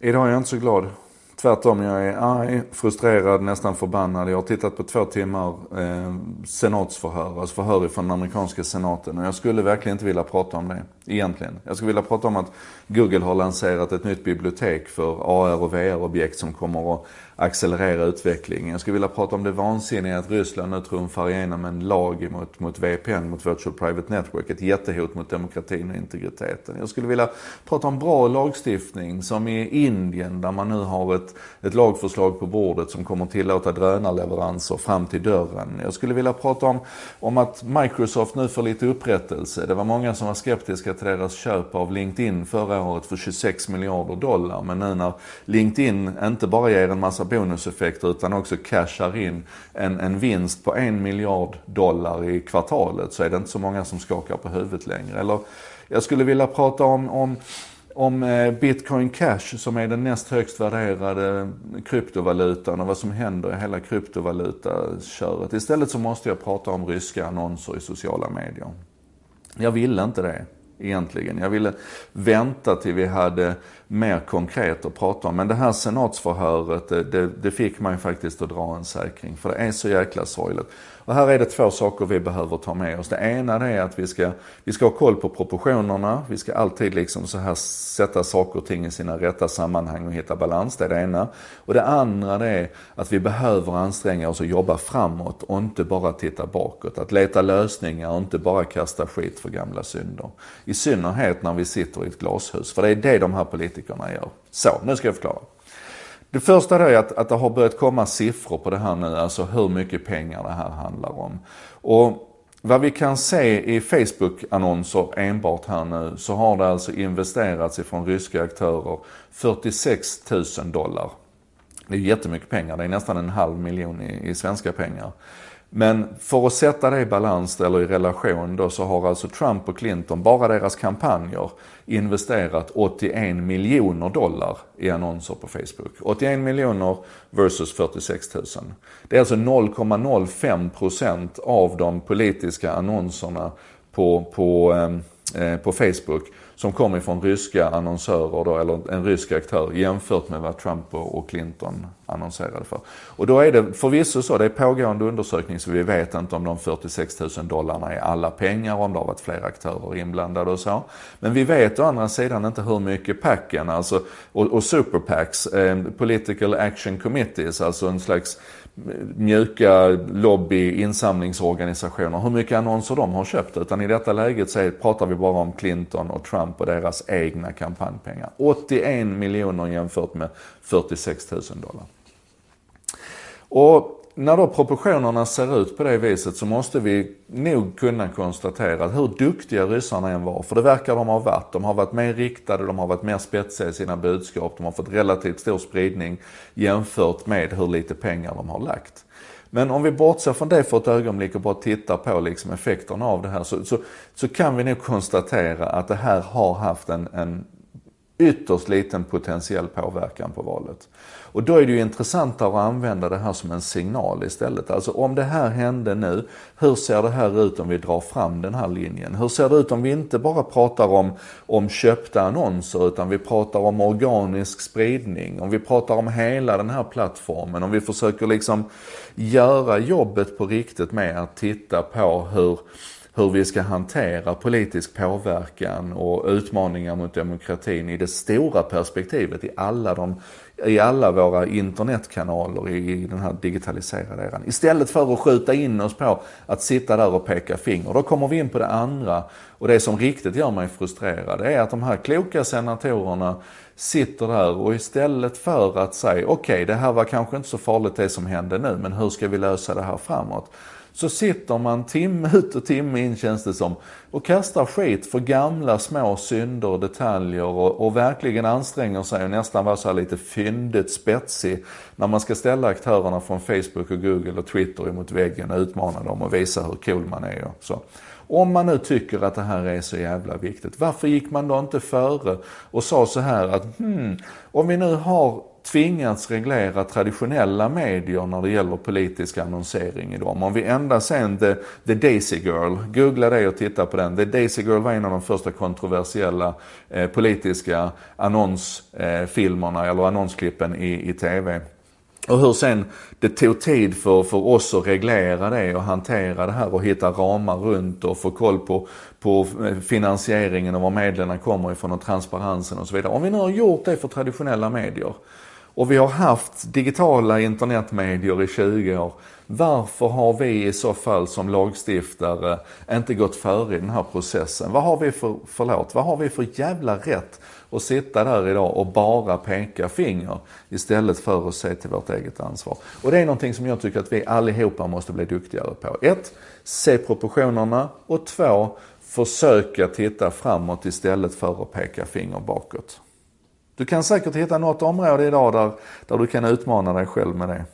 Idag är jag inte så glad. Tvärtom, jag är arg, frustrerad, nästan förbannad. Jag har tittat på två timmar eh, senatsförhör, alltså förhör från den amerikanska senaten. Och jag skulle verkligen inte vilja prata om det, egentligen. Jag skulle vilja prata om att Google har lanserat ett nytt bibliotek för AR och VR-objekt som kommer att accelerera utvecklingen. Jag skulle vilja prata om det vansinniga att Ryssland nu trumfar igenom en lag mot, mot VPN, mot Virtual Private Network. Ett jättehot mot demokratin och integriteten. Jag skulle vilja prata om bra lagstiftning som i Indien där man nu har ett, ett lagförslag på bordet som kommer tillåta drönarleveranser fram till dörren. Jag skulle vilja prata om, om att Microsoft nu får lite upprättelse. Det var många som var skeptiska till deras köp av LinkedIn förra året för 26 miljarder dollar. Men nu när LinkedIn inte bara ger en massa bonuseffekter utan också cashar in en, en vinst på en miljard dollar i kvartalet så är det inte så många som skakar på huvudet längre. Eller jag skulle vilja prata om, om om eh, bitcoin cash som är den näst högst värderade kryptovalutan och vad som händer i hela kryptovalutaköret. Istället så måste jag prata om ryska annonser i sociala medier. Jag ville inte det egentligen. Jag ville vänta till vi hade mer konkret att prata om. Men det här senatsförhöret, det, det, det fick man ju faktiskt att dra en säkring. För det är så jäkla sorgligt. Och här är det två saker vi behöver ta med oss. Det ena är att vi ska, vi ska ha koll på proportionerna. Vi ska alltid liksom så här sätta saker och ting i sina rätta sammanhang och hitta balans. Det är det ena. Och det andra det är att vi behöver anstränga oss och jobba framåt och inte bara titta bakåt. Att leta lösningar och inte bara kasta skit för gamla synder. I synnerhet när vi sitter i ett glashus. För det är det de här politikerna gör. Så, nu ska jag förklara. Det första är att, att det har börjat komma siffror på det här nu, alltså hur mycket pengar det här handlar om. Och vad vi kan se i Facebook-annonser enbart här nu så har det alltså investerats ifrån ryska aktörer 46 000 dollar. Det är jättemycket pengar, det är nästan en halv miljon i, i svenska pengar. Men för att sätta det i balans eller i relation då så har alltså Trump och Clinton, bara deras kampanjer, investerat 81 miljoner dollar i annonser på Facebook. 81 miljoner versus 46 000. Det är alltså 0,05% av de politiska annonserna på, på, eh, Eh, på Facebook som kommer från ryska annonsörer då, eller en rysk aktör jämfört med vad Trump och Clinton annonserade för. Och då är det förvisso så, det är pågående undersökning så vi vet inte om de 46 000 dollarna är alla pengar, om det har varit flera aktörer inblandade och så. Men vi vet å andra sidan inte hur mycket packen, alltså, och, och superpacks, eh, political action committees, alltså en slags mjuka lobby insamlingsorganisationer, hur mycket annonser de har köpt. Utan i detta läget så pratar vi bara om Clinton och Trump och deras egna kampanjpengar. 81 miljoner jämfört med 46 000 dollar. Och när då proportionerna ser ut på det viset så måste vi nog kunna konstatera att hur duktiga ryssarna än var, för det verkar de ha varit. De har varit mer riktade, de har varit mer spetsiga i sina budskap, de har fått relativt stor spridning jämfört med hur lite pengar de har lagt. Men om vi bortser från det för ett ögonblick och bara tittar på liksom effekterna av det här så, så, så kan vi nog konstatera att det här har haft en, en ytterst liten potentiell påverkan på valet. Och då är det ju intressantare att använda det här som en signal istället. Alltså om det här hände nu, hur ser det här ut om vi drar fram den här linjen? Hur ser det ut om vi inte bara pratar om, om köpta annonser utan vi pratar om organisk spridning, om vi pratar om hela den här plattformen, om vi försöker liksom göra jobbet på riktigt med att titta på hur hur vi ska hantera politisk påverkan och utmaningar mot demokratin i det stora perspektivet i alla, de, i alla våra internetkanaler i den här digitaliserade eran. Istället för att skjuta in oss på att sitta där och peka finger. Då kommer vi in på det andra och det som riktigt gör mig frustrerad är att de här kloka senatorerna sitter där och istället för att säga okej okay, det här var kanske inte så farligt det som hände nu men hur ska vi lösa det här framåt? Så sitter man timme ut och timme in känns det som och kastar skit för gamla små synder och detaljer och, och verkligen anstränger sig och nästan vara så här lite fyndigt spetsig när man ska ställa aktörerna från Facebook och Google och Twitter emot väggen och utmana dem och visa hur cool man är och så. Om man nu tycker att det här är så jävla viktigt, varför gick man då inte före och sa så här att hmm, om vi nu har tvingats reglera traditionella medier när det gäller politisk annonsering i dem. Om vi ända sen The, The Daisy Girl, googla det och titta på den. The Daisy Girl var en av de första kontroversiella eh, politiska annonsfilmerna eh, eller annonsklippen i, i TV. Och hur sen det tog tid för, för oss att reglera det och hantera det här och hitta ramar runt och få koll på, på eh, finansieringen och var medlen kommer ifrån och transparensen och så vidare. Om vi nu har gjort det för traditionella medier och vi har haft digitala internetmedier i 20 år. Varför har vi i så fall som lagstiftare inte gått före i den här processen? Vad har vi för, förlåt, vad har vi för jävla rätt att sitta där idag och bara peka finger istället för att se till vårt eget ansvar? Och det är någonting som jag tycker att vi allihopa måste bli duktigare på. Ett, se proportionerna och två, försöka titta framåt istället för att peka finger bakåt. Du kan säkert hitta något område idag där, där du kan utmana dig själv med det.